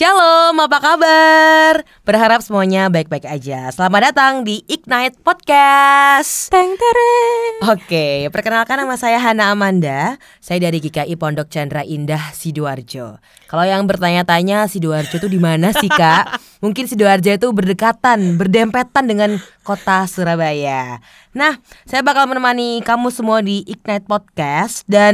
Shalom, apa kabar? Berharap semuanya baik-baik aja. Selamat datang di Ignite Podcast. Teng tereng. Oke, perkenalkan nama saya Hana Amanda. Saya dari GKI Pondok Chandra Indah Sidoarjo. Kalau yang bertanya-tanya Sidoarjo itu di mana sih kak? Mungkin Sidoarjo itu berdekatan, berdempetan dengan kota Surabaya. Nah, saya bakal menemani kamu semua di Ignite Podcast dan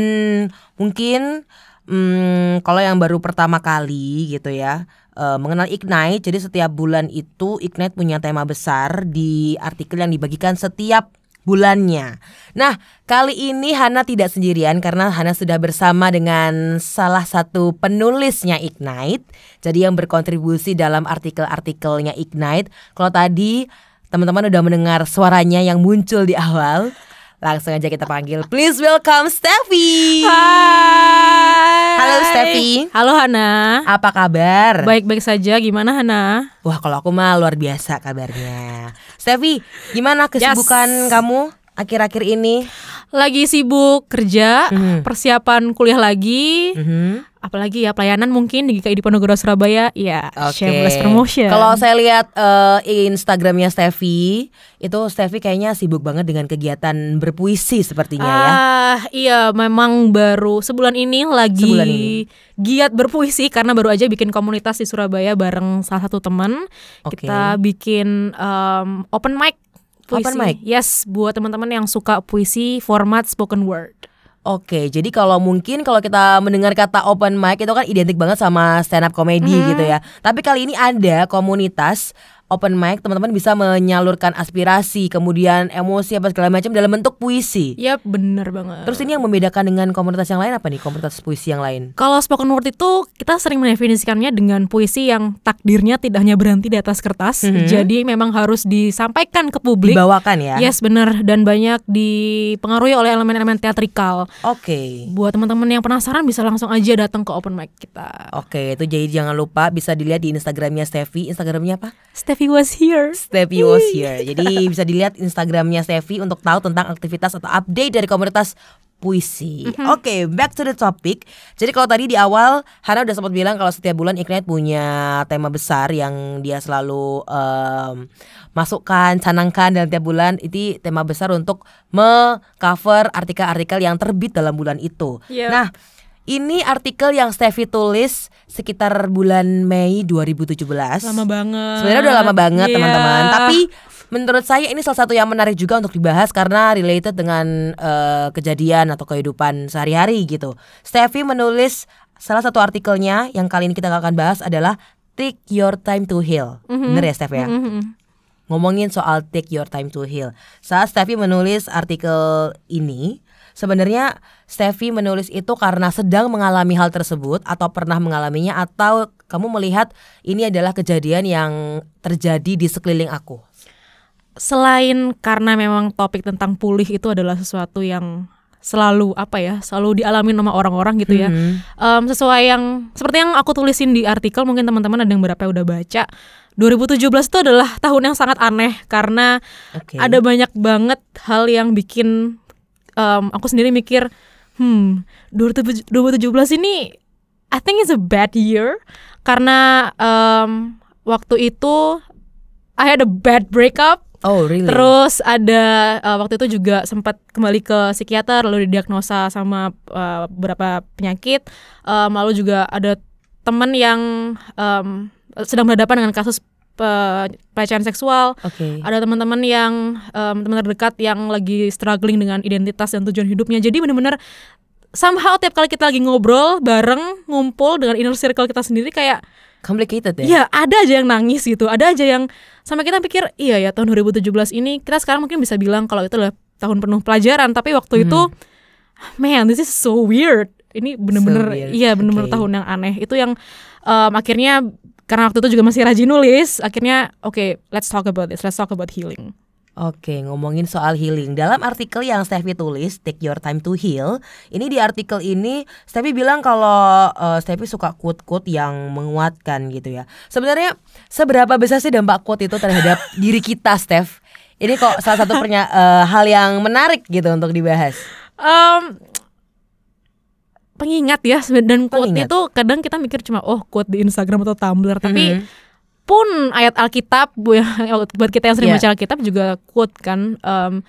mungkin hmm, kalau yang baru pertama kali gitu ya uh, mengenal Ignite. Jadi setiap bulan itu Ignite punya tema besar di artikel yang dibagikan setiap bulannya. Nah, kali ini Hana tidak sendirian karena Hana sudah bersama dengan salah satu penulisnya Ignite. Jadi yang berkontribusi dalam artikel-artikelnya Ignite. Kalau tadi teman-teman udah mendengar suaranya yang muncul di awal. Langsung aja kita panggil. Please welcome Steffi. Hai. Halo Steffi. Halo Hana. Apa kabar? Baik-baik saja. Gimana Hana? Wah, kalau aku mah luar biasa kabarnya. Steffi, gimana kesibukan kamu akhir-akhir ini? Lagi sibuk kerja, Mhm. persiapan kuliah lagi. Mhm. Apalagi ya pelayanan mungkin di GKI di Ponorogo Surabaya. Ya, Oke. shameless promotion. Kalau saya lihat eh, Instagramnya Steffi, itu Steffi kayaknya sibuk banget dengan kegiatan berpuisi sepertinya ya. Ah, iya memang baru sebulan ini lagi Sebulan ini. giat berpuisi karena baru aja bikin komunitas di Surabaya bareng salah satu teman. Oke. Kita bikin um, open mic puisi. Open mic? Yes, buat teman-teman yang suka puisi format spoken word. Oke, jadi kalau mungkin kalau kita mendengar kata open mic itu kan identik banget sama stand up comedy Mm-hmm. gitu ya. Tapi kali ini ada komunitas open mic, teman-teman bisa menyalurkan aspirasi, kemudian emosi apa segala macam dalam bentuk puisi. Yap, bener banget. Terus ini yang membedakan dengan komunitas yang lain apa nih? Komunitas puisi yang lain? Kalau spoken word itu kita sering mendefinisikannya dengan puisi yang takdirnya tidak hanya berhenti di atas kertas, Mhm. jadi memang harus disampaikan ke publik. Dibawakan ya. Yes, benar dan banyak dipengaruhi oleh elemen-elemen teatrikal. Oke. Buat teman-teman yang penasaran bisa langsung aja datang ke open mic kita. Oke, itu jadi jangan lupa bisa dilihat di Instagramnya Steffi. Instagramnya apa? Steffi was here. Steffi was here. Jadi bisa dilihat Instagramnya Steffi untuk tahu tentang aktivitas atau update dari komunitas puisi. Oke, back to the topic. Jadi kalau tadi di awal Hana udah sempat bilang kalau setiap bulan Ignite punya tema besar yang dia selalu em, masukkan, canangkan dalam tiap bulan. Itu tema besar untuk me-cover artikel-artikel yang terbit dalam bulan itu. Yep. Nah, ini artikel yang Steffi tulis sekitar bulan Mei 2017. Lama banget. Sebenarnya udah lama banget Iya. teman-teman. Tapi menurut saya ini salah satu yang menarik juga untuk dibahas karena related dengan eh, kejadian atau kehidupan sehari-hari gitu. Steffi menulis salah satu artikelnya yang kali ini kita akan bahas adalah Take Your Time to Heal. Bener ya Steffi ya? Mhm. Ngomongin soal Take Your Time to Heal. Saat Steffi menulis artikel ini, sebenarnya Steffi menulis itu karena sedang mengalami hal tersebut atau pernah mengalaminya atau kamu melihat ini adalah kejadian yang terjadi di sekeliling aku. Selain karena memang topik tentang pulih itu adalah sesuatu yang selalu apa ya, selalu dialami sama orang-orang gitu ya. Mhm. Em, sesuai yang seperti yang aku tulisin di artikel mungkin teman-teman ada yang berapa yang udah baca 2017 itu adalah tahun yang sangat aneh karena Oke. ada banyak banget hal yang bikin em, aku sendiri mikir hmm 2017 2017 ini I think it's a bad year karena em, waktu itu I had a bad breakup Oh really? Terus ada uh, waktu itu juga sempat kembali ke psikiater lalu didiagnosa sama uh, beberapa penyakit. Um, lalu juga ada teman yang um, sedang berhadapan dengan kasus pelecehan seksual. Oke. Ada teman-teman yang um, teman terdekat yang lagi struggling dengan identitas dan tujuan hidupnya. Jadi benar-benar somehow tiap kali kita lagi ngobrol bareng ngumpul dengan inner circle kita sendiri kayak Complicated ya? Iya, ada aja yang nangis gitu. Ada aja yang sama kita pikir, iya ya tahun 2017 ini kita sekarang mungkin bisa bilang kalau itu adalah tahun penuh pelajaran, tapi waktu itu man, this is so weird. Ini bener-bener So weird. iya bener-bener Oke. tahun yang aneh. Itu yang em, akhirnya karena waktu itu juga masih rajin nulis, akhirnya oke, let's talk about this. Let's talk about healing. Oke, ngomongin soal healing. Dalam artikel yang Steffi tulis, Take Your Time to Heal, ini di artikel ini Steffi bilang kalau eh, Steffi suka quote-quote yang menguatkan gitu ya. Sebenarnya seberapa besar sih dampak quote itu terhadap diri kita, Steph? Ini kok salah satu pernya- eh, hal yang menarik gitu untuk dibahas. Um, pengingat ya dan quote Pengingat. itu kadang kita mikir cuma oh quote di Instagram atau Tumblr tapi Mhm. pun ayat Alkitab bu- buat kita yang sering Iya. baca Alkitab juga quote kan um,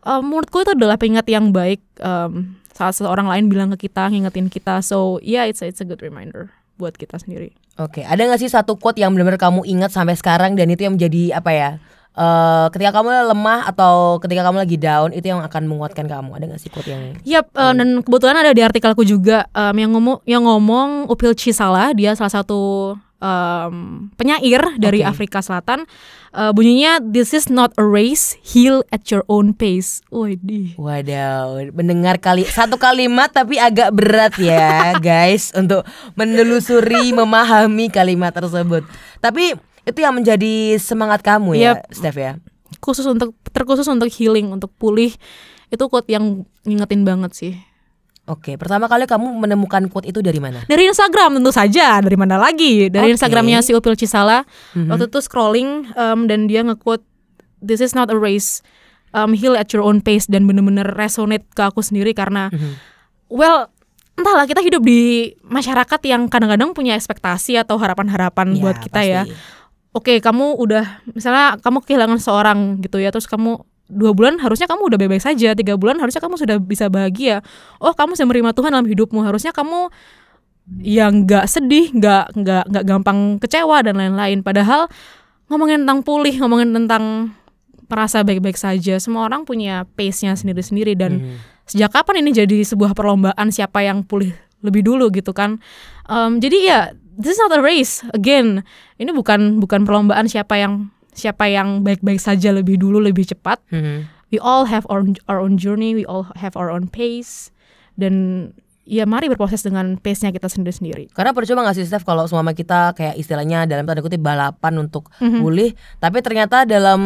um, menurutku itu adalah pengingat yang baik um, saat seseorang lain bilang ke kita ngingetin kita so yeah it's a, it's a good reminder buat kita sendiri Oke, ada nggak sih satu quote yang benar-benar kamu ingat sampai sekarang dan itu yang menjadi apa ya? Eh ketika kamu lemah atau ketika kamu lagi down itu yang akan menguatkan kamu. Ada nggak sih quote yang Yap, uh, dan kebetulan ada di artikelku juga um, yang ngomong yang ngomong Upil Cisala, dia salah satu um, penyair dari Oke. Afrika Selatan. Uh, bunyinya This is not a race, heal at your own pace. Waduh. Wadaw, mendengar kali satu kalimat tapi agak berat ya guys untuk menelusuri, memahami kalimat tersebut. Tapi itu yang menjadi semangat kamu ya, Yap. Steph ya. Khusus untuk terkhusus untuk healing, untuk pulih. Itu quote yang ngingetin banget sih. Oke, pertama kali kamu menemukan quote itu dari mana? Dari Instagram tentu saja, dari mana lagi? Dari Oke. Instagramnya si Upil Cisala. Mhm. Waktu itu scrolling um, dan dia nge-quote This is not a race, um, heal at your own pace dan bener-bener resonate ke aku sendiri karena Mhm. well entahlah kita hidup di masyarakat yang kadang-kadang punya ekspektasi atau harapan-harapan Ya, buat kita ya. Oke, kamu udah misalnya kamu kehilangan seorang gitu ya, terus kamu dua bulan harusnya kamu udah baik-baik saja, tiga bulan harusnya kamu sudah bisa bahagia. Oh, kamu sudah menerima Tuhan dalam hidupmu, harusnya kamu yang nggak sedih, nggak nggak nggak gampang kecewa dan lain-lain. Padahal ngomongin tentang pulih, ngomongin tentang merasa baik-baik saja, semua orang punya pace-nya sendiri-sendiri dan Mhm. sejak kapan ini jadi sebuah perlombaan siapa yang pulih lebih dulu gitu kan Em, jadi ya this is not a race again ini bukan bukan perlombaan siapa yang siapa yang baik-baik saja lebih dulu lebih cepat Mhm. we all have our, our own journey we all have our own pace dan ya mari berproses dengan pace-nya kita sendiri-sendiri Karena percuma gak sih Steph kalau semua kita kayak istilahnya dalam tanda kutip balapan untuk Mhm. pulih, tapi ternyata dalam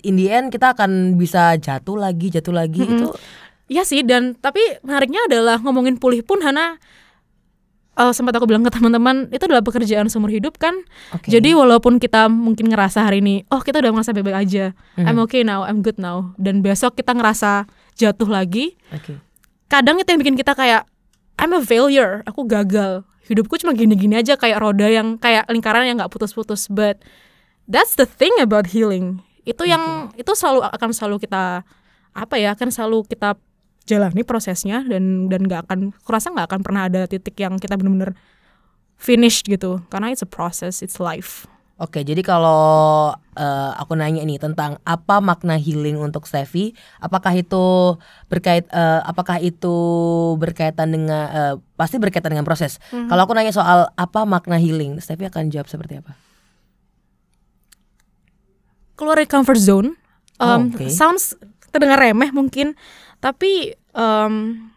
in the end kita akan bisa jatuh lagi, jatuh lagi Mhm. itu. Iya sih dan tapi menariknya adalah ngomongin pulih pun Hana eh, sempat aku bilang ke teman-teman itu adalah pekerjaan seumur hidup kan? Oke. Jadi walaupun kita mungkin ngerasa hari ini, oh kita udah merasa baik-baik aja, Mhm. I'm okay now, I'm good now, dan besok kita ngerasa jatuh lagi, Oke. kadang itu yang bikin kita kayak I'm a failure, aku gagal, hidupku cuma gini-gini aja kayak roda yang kayak lingkaran yang nggak putus-putus, but that's the thing about healing, itu yang itu selalu akan selalu kita apa ya, akan selalu kita jalani prosesnya dan dan nggak akan, kurasa nggak akan pernah ada titik yang kita bener-bener finished gitu, karena it's a process, it's life. Oke, jadi kalau eh, aku nanya nih tentang apa makna healing untuk Steffi, apakah itu berkait eh, apakah itu berkaitan dengan eh, pasti berkaitan dengan proses. Mhm. Kalau aku nanya soal apa makna healing, Steffi akan jawab seperti apa? keluar dari comfort zone. Oh, Um, oke. Sounds terdengar remeh mungkin, tapi um,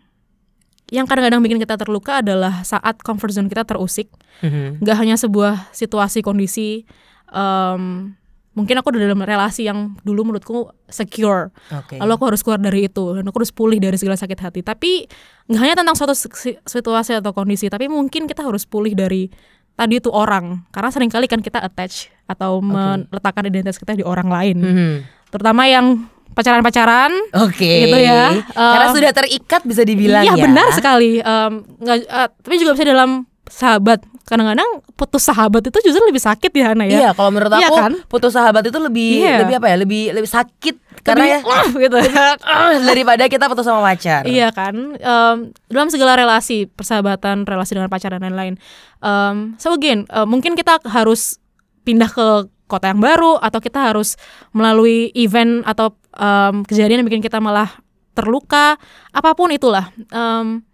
yang kadang-kadang bikin kita terluka adalah saat comfort zone kita terusik. Mhm. Gak hanya sebuah situasi kondisi. Um, mungkin aku udah dalam relasi yang dulu menurutku secure. Oke. Lalu aku harus keluar dari itu dan aku harus pulih dari segala sakit hati. Tapi nggak hanya tentang suatu si- situasi atau kondisi, tapi mungkin kita harus pulih dari tadi itu orang. Karena sering kali kan kita attach atau meletakkan identitas kita di orang lain. Mhm. Terutama yang pacaran-pacaran. Oke. Gitu ya. Karena Eh, sudah terikat bisa dibilang Iya ya. benar sekali. Em, nggak- eh, tapi juga bisa dalam sahabat. Kadang-kadang putus sahabat itu justru lebih sakit ya Hana ya. Iya, kalau menurut aku Iya kan? putus sahabat itu lebih Iya. lebih apa ya? Lebih lebih sakit karena ya Lebih, "Uh," gitu. ah, daripada kita putus sama pacar. Iya kan, Em, dalam segala relasi, persahabatan, relasi dengan pacar dan lain-lain. Em, so again, eh, mungkin kita harus pindah ke kota yang baru atau kita harus melalui event atau em, kejadian yang bikin kita malah terluka, apa pun itulah. Em,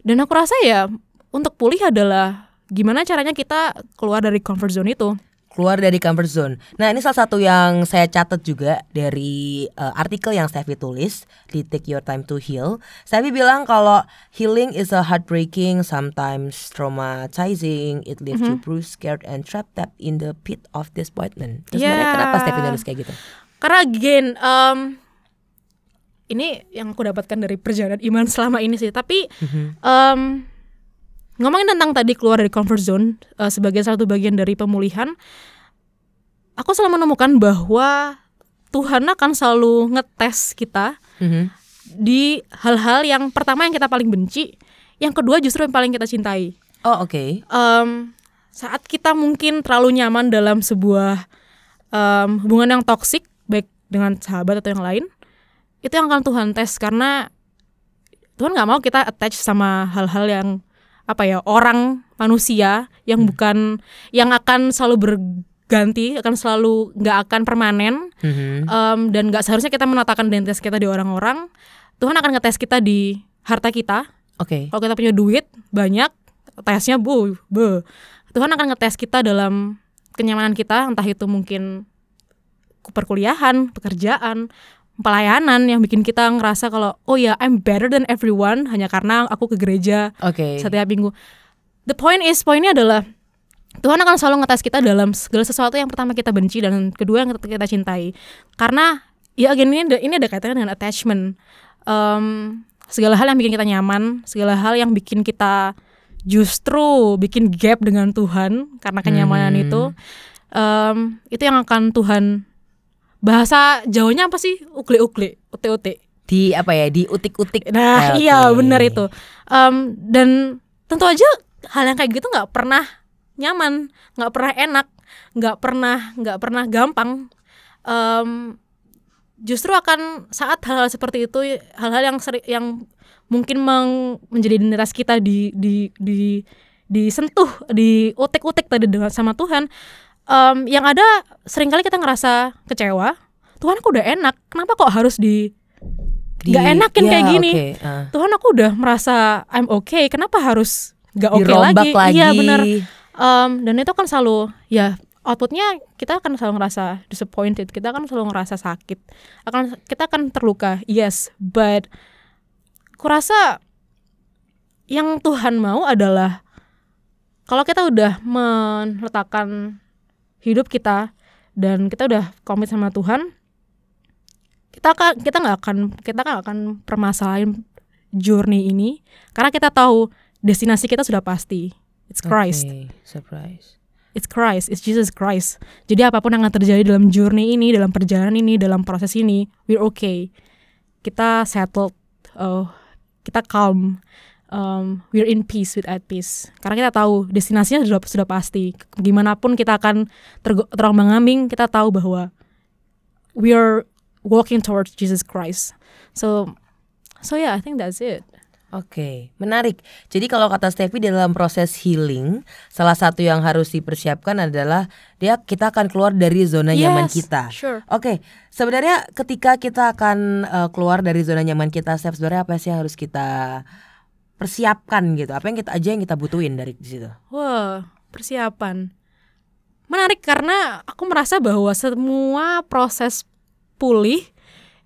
dan aku rasa ya untuk pulih adalah gimana caranya kita keluar dari comfort zone itu. keluar dari comfort zone. Nah ini salah satu yang saya catat juga dari uh, artikel yang Steffi tulis di Take Your Time to Heal. Steffi bilang kalau healing is a heartbreaking, sometimes traumatizing, it leaves you bruised, scared, and trapped up in the pit of disappointment. Terus Yeah. kenapa Steffi nulis kayak gitu? Karena again, em, ini yang aku dapatkan dari perjalanan iman selama ini sih. Tapi em, ngomongin tentang tadi keluar dari comfort zone eh, sebagai satu bagian dari pemulihan, aku selalu menemukan bahwa Tuhan akan selalu ngetes kita Mhm. di hal-hal yang pertama yang kita paling benci, yang kedua justru yang paling kita cintai. Oh oke. Em, saat kita mungkin terlalu nyaman dalam sebuah em, hubungan yang toksik, dengan sahabat atau yang lain, itu yang akan Tuhan tes karena Tuhan nggak mau kita attach sama hal-hal yang apa ya orang manusia yang bukan yang akan selalu berganti akan selalu nggak akan permanen Mhm. Em, dan nggak seharusnya kita menatakan identitas kita di orang-orang Tuhan akan ngetes kita di harta kita Oke. kalau kita punya duit banyak tesnya bu bu Tuhan akan ngetes kita dalam kenyamanan kita entah itu mungkin perkuliahan pekerjaan pelayanan yang bikin kita ngerasa kalau oh ya I'm better than everyone hanya karena aku ke gereja Oke. setiap minggu the point is poinnya adalah Tuhan akan selalu ngetes kita dalam segala sesuatu yang pertama kita benci dan kedua yang kita cintai karena ya again ini ada, ini ada kaitannya dengan attachment Em, segala hal yang bikin kita nyaman segala hal yang bikin kita justru bikin gap dengan Tuhan karena kenyamanan Hmm. itu em, itu yang akan Tuhan bahasa Jawanya apa sih ukle-ukle ute-ute Di apa ya? Di utik-utik. Nah, Oke. iya benar itu. Em, dan tentu aja hal yang kayak gitu nggak pernah nyaman, nggak pernah enak, nggak pernah nggak pernah gampang. Em, justru akan saat hal-hal seperti itu, hal-hal yang seri, yang mungkin meng- menjadi identitas kita di di di disentuh, di utik-utik tadi dengan sama Tuhan. Em, yang ada sering kali kita ngerasa kecewa. Tuhan aku udah enak, kenapa kok harus di Di- nggak enakin Iya, kayak gini. oke, ah. Tuhan aku udah merasa I'm okay kenapa harus nggak oke Dirombak lagi? lagi. iya benar Em, dan itu kan selalu ya outputnya kita akan selalu ngerasa disappointed kita akan selalu ngerasa sakit akan kita akan terluka yes but kurasa yang Tuhan mau adalah kalau kita udah meletakkan hidup kita dan kita udah komit sama Tuhan kita akan kita nggak akan kita nggak akan permasalahin journey ini karena kita tahu destinasi kita sudah pasti. It's Christ. Oke, surprise. it's Christ. It's Jesus Christ. Jadi apa pun yang akan terjadi dalam journey ini dalam perjalanan ini dalam proses ini we're okay. Kita settled. Oh kita calm um, we're in peace with at peace karena kita tahu destinasinya sudah sudah pasti gimana pun kita akan tergo- terombang ambing kita tahu bahwa we're walking towards Jesus Christ so so yeah I think that's it Oke, menarik. Jadi kalau kata Steffi dalam proses healing, salah satu yang harus dipersiapkan adalah dia kita akan keluar dari zona nyaman Yes, kita. sure. Oke, sebenarnya ketika kita akan eh, keluar dari zona nyaman kita, Steph, sebenarnya apa sih yang harus kita persiapkan gitu? Apa yang kita aja yang kita butuhin dari situ? Wah, persiapan. Menarik karena aku merasa bahwa semua proses pulih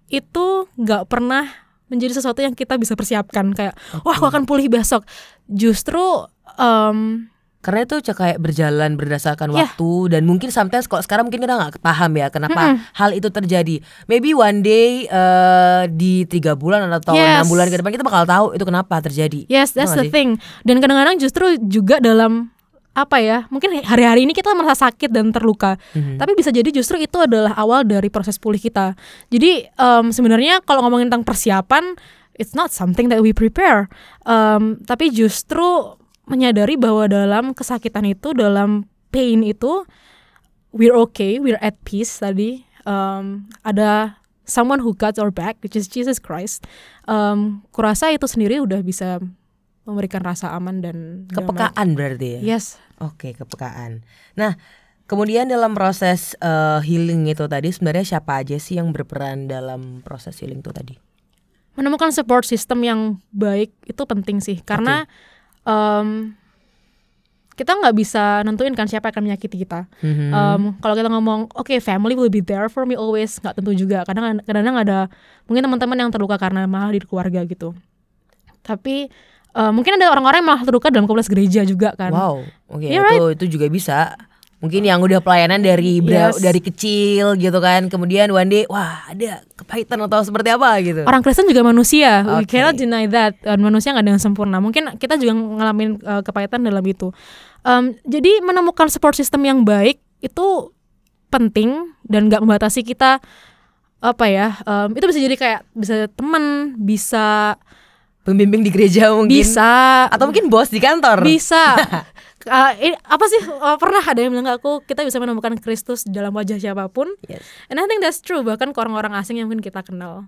itu nggak pernah menjadi sesuatu yang kita bisa persiapkan kayak wah aku akan pulih besok. Justru em, Karena itu kayak berjalan berdasarkan Yeah. waktu dan mungkin sometimes kalau sekarang mungkin kita nggak paham ya kenapa hal itu terjadi. Maybe one day eh, di tiga bulan atau enam Yes. bulan ke depan kita bakal tahu itu kenapa terjadi. yes that's the sih? thing. Dan kadang-kadang justru juga dalam apa ya mungkin hari-hari ini kita merasa sakit dan terluka Mhm. tapi bisa jadi justru itu adalah awal dari proses pulih kita jadi em, sebenarnya kalau ngomongin tentang persiapan it's not something that we prepare Em, tapi justru menyadari bahwa dalam kesakitan itu dalam pain itu we're okay we're at peace tadi Em, ada someone who got our back which is Jesus Christ Em, kurasa itu sendiri udah bisa memberikan rasa aman dan damai. Kepekaan berarti ya. yes Oke, kepekaan. Nah, kemudian dalam proses eh, healing itu tadi sebenarnya siapa aja sih yang berperan dalam proses healing itu tadi? menemukan support system yang baik itu penting sih karena em, kita nggak bisa nentuin kan siapa yang akan menyakiti kita. Mhm. Em, kalau kita ngomong oke family will be there for me always nggak tentu juga. Kadang kadang ada mungkin teman-teman yang terluka karena malah di keluarga gitu. Tapi eh, mungkin ada orang-orang yang malah terluka dalam komunitas gereja juga kan. Wow, oke Yeah, itu itu juga bisa. Mungkin yang udah pelayanan dari Yes. dari kecil gitu kan, kemudian one day wah ada kepahitan atau seperti apa gitu. Orang Kristen juga manusia, we Oke. cannot deny that. Manusia nggak ada yang sempurna. Mungkin kita juga ngalamin uh, kepahitan dalam itu. Em, jadi menemukan support system yang baik itu penting dan nggak membatasi kita apa ya em, itu bisa jadi kayak bisa temen bisa Pembimbing di gereja mungkin. bisa Atau mungkin bos di kantor. bisa Uh, ini- apa sih? Uh, pernah ada yang bilang ke aku kita bisa menemukan Kristus dalam wajah siapa pun. Yes. and I think that's true bahkan ke orang-orang asing yang mungkin kita kenal.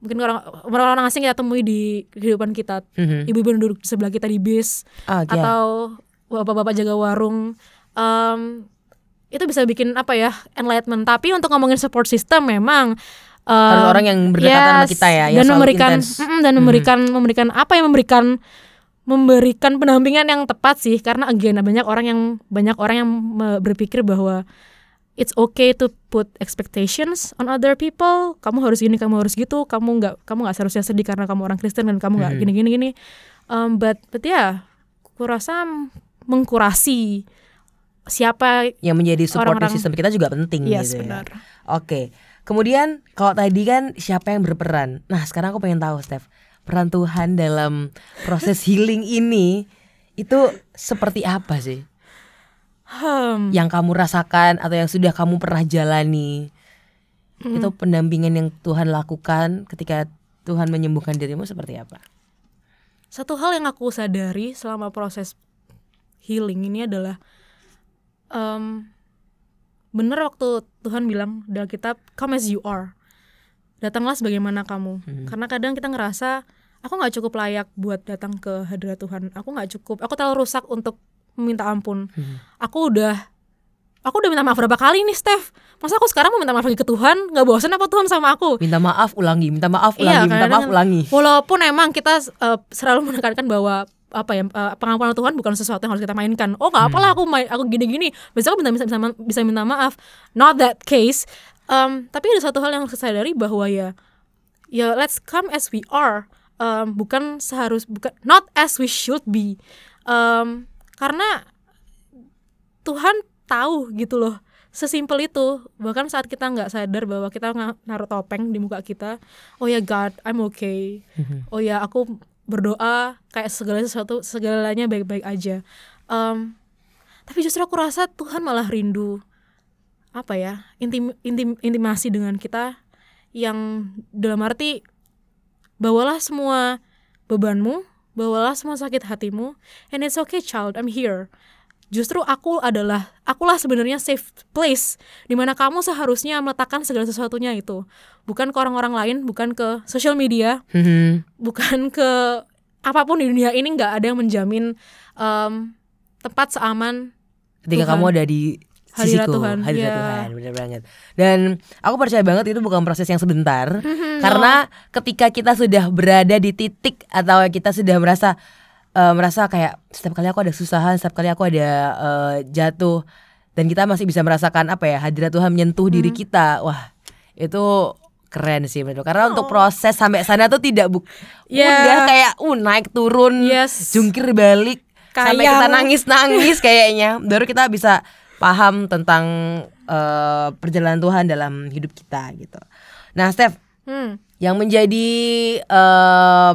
Mungkin orang orang-orang asing kita temui di kehidupan kita. Mhm. ibu-ibu yang duduk di sebelah kita di bis Ah, ya. atau bapak-bapak jaga warung. Em, itu bisa bikin apa ya enlightenment. Tapi untuk ngomongin support system memang em, Harus orang yang berdekatan sama kita ya, yang dan memberikan mm, dan memberikan memberikan apa yang memberikan memberikan pendampingan yang tepat sih karena again banyak orang yang banyak orang yang berpikir bahwa it's okay to put expectations on other people kamu harus gini kamu harus gitu kamu nggak kamu nggak seharusnya sedih karena kamu orang Kristen dan kamu nggak Mhm. gini gini gini Um, but but ya kurasa mengkurasi siapa Yang menjadi support Orang-orang- system kita juga penting yes gitu ya. benar Oke. Kemudian kalau tadi kan siapa yang berperan? Nah, sekarang aku pengen tahu, Steph. Peran Tuhan dalam proses healing ini itu seperti apa sih? Hmm, Yang kamu rasakan atau yang sudah kamu pernah jalani? Itu pendampingan yang Tuhan lakukan ketika Tuhan menyembuhkan dirimu seperti apa? satu hal yang aku sadari selama proses healing ini adalah em, bener waktu Tuhan bilang dalam kitab come as you are datanglah sebagaimana kamu karena kadang kita ngerasa aku nggak cukup layak buat datang ke hadirat Tuhan aku nggak cukup aku terlalu rusak untuk meminta ampun aku udah aku udah minta maaf berapa kali nih Steph masa aku sekarang mau minta maaf lagi ke Tuhan nggak bosan apa Tuhan sama aku Minta maaf, ulangi, minta maaf, ulangi, Iya, minta maaf, ulangi. Walaupun emang kita uh, selalu menekankan bahwa apa ya uh, pengampunan Tuhan bukan sesuatu yang harus kita mainkan. Oh nggak apalah aku main aku gini-gini. Besok aku bisa bisa bisa, bisa minta maaf. Not that case. Um, tapi ada satu hal yang saya sadari bahwa ya ya let's come as we are. Um, bukan seharus bukan not as we should be. Um, karena Tuhan tahu gitu loh sesimpel itu. Bahkan saat kita nggak sadar bahwa kita naruh topeng di muka kita oh ya God I'm okay. Oh ya aku berdoa kayak segala sesuatu segalanya baik-baik aja. Em, tapi justru aku rasa Tuhan malah rindu apa ya intim, intim intimasi dengan kita yang dalam arti bawalah semua bebanmu bawalah semua sakit hatimu and it's okay child I'm here justru aku adalah akulah sebenarnya safe place di mana kamu seharusnya meletakkan segala sesuatunya itu bukan ke orang-orang lain bukan ke social media Mhm. bukan ke apa pun di dunia ini nggak ada yang menjamin em, tempat seaman ketika Tuhan. kamu ada di Hadirat sisiku, Tuhan, hadirat ya. Tuhan, bener banget. Dan aku percaya banget itu bukan proses yang sebentar, Mhm, karena ketika kita sudah berada di titik atau kita sudah merasa eh, merasa kayak setiap kali aku ada kesusahan, setiap kali aku ada eh, jatuh, dan kita masih bisa merasakan apa ya hadirat Tuhan menyentuh Mhm. diri kita, wah itu keren sih betul. Karena untuk Oh. proses sampai sana tuh tidak bu Ya. udah kayak uh naik turun, Yes. jungkir balik sampai Kayak- kita nangis-nangis kayaknya baru kita bisa paham tentang eh, perjalanan Tuhan dalam hidup kita gitu. Nah, Steph, Hmm. yang menjadi eh,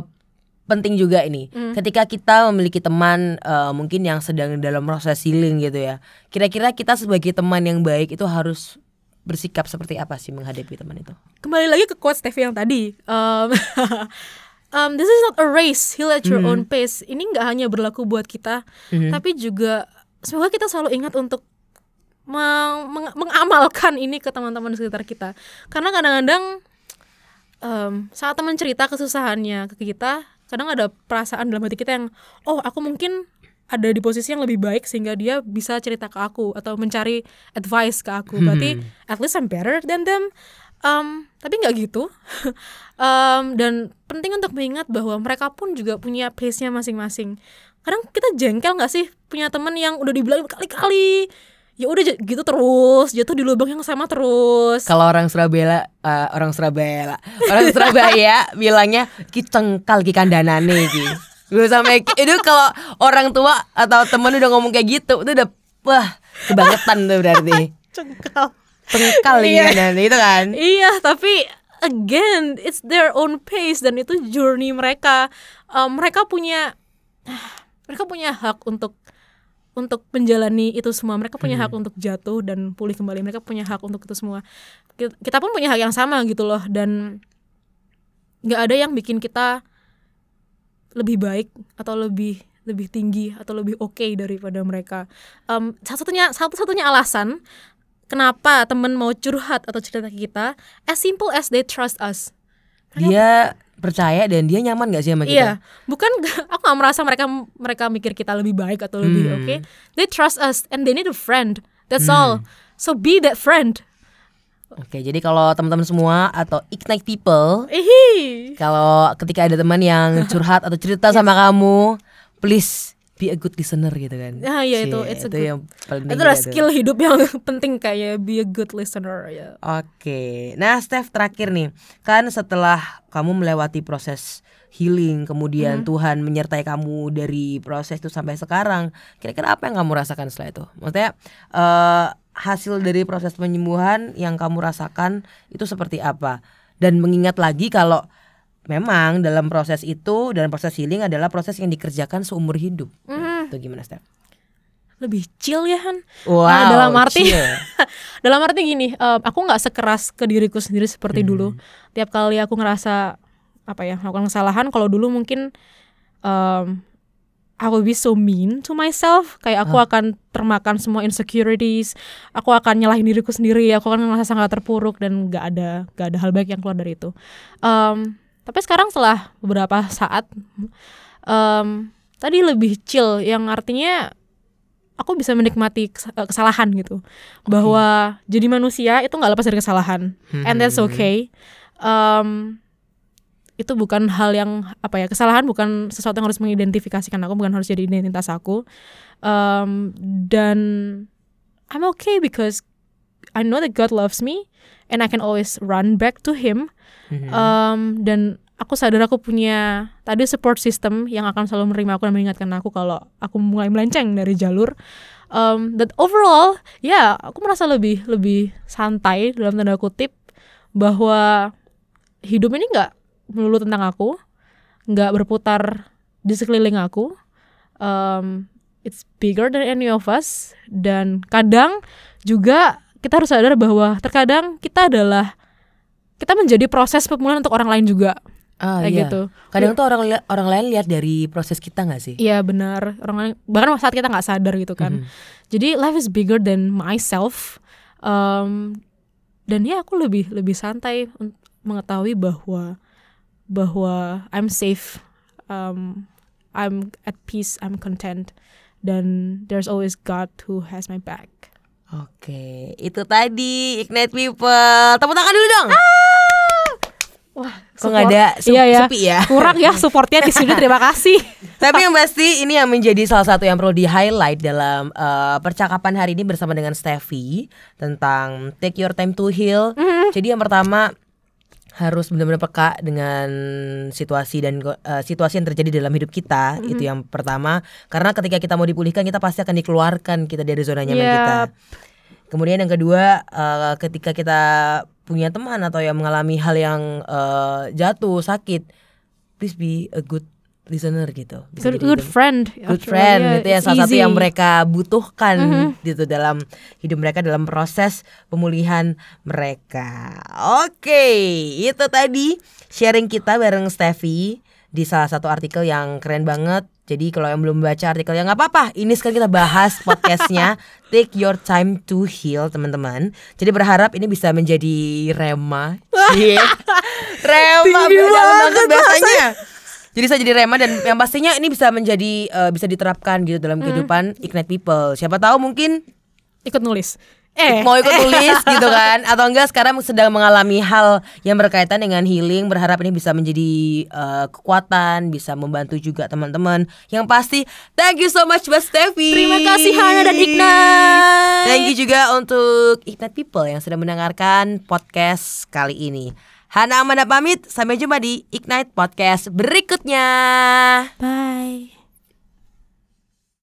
penting juga ini, Hmm. ketika kita memiliki teman eh, mungkin yang sedang dalam proses healing gitu ya. Kira-kira kita sebagai teman yang baik itu harus bersikap seperti apa sih menghadapi teman itu? kembali lagi ke quote Steffi yang tadi um, um, this is not a race heal at your own pace ini nggak hanya berlaku buat kita Mhm. tapi juga semoga kita selalu ingat untuk meng- meng- mengamalkan ini ke teman-teman sekitar kita. Karena kadang-kadang um, saat teman cerita kesusahannya ke kita kadang ada perasaan dalam hati kita yang oh aku mungkin ada di posisi yang lebih baik sehingga dia bisa cerita ke aku atau mencari advice ke aku. Berarti at least I'm better than them. Um, tapi nggak gitu. Um, dan penting untuk mengingat bahwa mereka pun juga punya pace-nya masing-masing. Kadang kita jengkel nggak sih punya temen yang udah dibilang berkali-kali ya udah gitu terus jatuh di lubang yang sama terus Kalau orang Surabaya, eh, orang Surabaya, orang Surabaya bilangnya ki cengkal ki kandanane ki. Gue sampai itu kalau orang tua atau temen udah ngomong kayak gitu, itu udah wah kebangetan tuh berarti. cengkal Cengkal Iya. kandanane itu kan. Iya, tapi again, it's their own pace dan itu journey mereka. Um, mereka punya, mereka punya hak untuk untuk menjalani itu semua. Mereka punya hak untuk jatuh dan pulih kembali. Mereka punya hak untuk itu semua. Ki- Kita pun punya hak yang sama gitu loh dan nggak ada yang bikin kita lebih baik atau lebih lebih tinggi atau lebih oke daripada mereka. Em, satu-satunya satu-satunya alasan kenapa temen mau curhat atau cerita ke kita, as simple as they trust us. Dia percaya dan dia nyaman gak sih sama kita? Iya, bukan aku gak merasa mereka mereka mikir kita lebih baik atau lebih Hmm. oke. They trust us and they need a friend. That's all. So be that friend. Oke, jadi kalau teman-teman semua atau ignite people, Ihi. kalau ketika ada teman yang curhat atau cerita sama kamu, please be a good listener gitu kan. Ah, iya, itu, it's a itu good- yang paling Itu adalah skill hidup yang penting kayak be a good listener ya. Oke, nah Steph terakhir nih, kan setelah kamu melewati proses healing, kemudian Tuhan menyertai kamu dari proses itu sampai sekarang, kira-kira apa yang kamu rasakan setelah itu? Maksudnya eh, hasil dari proses penyembuhan yang kamu rasakan itu seperti apa? Dan mengingat lagi kalau memang dalam proses itu dan proses healing adalah proses yang dikerjakan seumur hidup. Mhm. Itu gimana Steph? Lebih chill ya Han. Wow, Nah, dalam arti dalam arti gini, em, aku nggak sekeras ke diriku sendiri seperti Hmm. dulu. Tiap kali aku ngerasa apa ya melakukan kesalahan, kalau dulu mungkin em I will be so mean to myself. Kayak aku akan termakan semua insecurities. Aku akan nyalahin diriku sendiri. Aku akan ngerasa sangat terpuruk dan nggak ada nggak ada hal baik yang keluar dari itu. Em, tapi sekarang setelah beberapa saat, em, tadi lebih chill. Yang artinya aku bisa menikmati eh, kesalahan gitu bahwa jadi manusia itu nggak lepas dari kesalahan and that's Hmm. okay um, itu bukan hal yang apa ya kesalahan bukan sesuatu yang harus mengidentifikasikan aku bukan harus jadi identitas aku um, dan I'm okay because I know that God loves me and I can always run back to Him Mhm. Um, dan aku sadar aku punya tadi support system yang akan selalu menerima aku dan mengingatkan aku kalau aku mulai melenceng dari jalur. Um, that overall, ya aku merasa lebih lebih santai dalam tanda kutip bahwa hidup ini nggak melulu tentang aku, nggak berputar di sekeliling aku. Um, it's bigger than any of us dan kadang juga kita harus sadar bahwa terkadang kita adalah kita menjadi proses pemulihan untuk orang lain juga Ah, kayak iya. gitu. Kadang tuh orang orang lain lihat dari proses kita nggak sih? Iya benar orang lain bahkan saat kita nggak sadar gitu kan. Mhm. Jadi life is bigger than myself. Um, dan ya aku lebih lebih santai mengetahui bahwa bahwa I'm safe, um, I'm at peace, I'm content, dan there's always God who has my back. Oke, itu tadi Ignite People. Tepuk tangan dulu dong. Wah, Kok nggak ada sup- iya ya. sepi ya? Kurang ya supportnya di sini. Terima kasih. Tapi yang pasti ini yang menjadi salah satu yang perlu di highlight dalam eh, percakapan hari ini bersama dengan Steffi tentang take your time to heal. Jadi yang pertama harus benar-benar peka dengan situasi dan eh, situasi yang terjadi dalam hidup kita itu yang pertama. Karena ketika kita mau dipulihkan kita pasti akan dikeluarkan kita dari zona nyaman Yep. kita. Kemudian yang kedua eh, ketika kita punya teman atau yang mengalami hal yang eh, jatuh sakit please be a good listener gitu Bisa Good, good friend. good actually, friend yeah, itu yang it's salah satu yang mereka butuhkan Mhm. gitu dalam hidup mereka dalam proses pemulihan mereka. Oke, itu tadi sharing kita bareng Steffi di salah satu artikel yang keren banget. Jadi kalau yang belum baca artikelnya nggak apa-apa. Ini sekarang kita bahas podcastnya Take Your Time to Heal teman-teman. Jadi berharap ini bisa menjadi rema. Cie. rema banget banget bahasanya. Jadi saya jadi rema dan yang pastinya ini bisa menjadi eh, bisa diterapkan gitu dalam kehidupan Ignite People. Siapa tahu mungkin ikut nulis. Eh, mau ikut tulis gitu kan atau enggak sekarang sedang mengalami hal yang berkaitan dengan healing berharap ini bisa menjadi eh, kekuatan bisa membantu juga teman-teman yang pasti thank you so much Mbak Steffi Terima kasih Hana dan Ignite. thank you juga untuk Ignite People yang sudah mendengarkan podcast kali ini Hana Amanda pamit sampai jumpa di Ignite Podcast berikutnya Bye.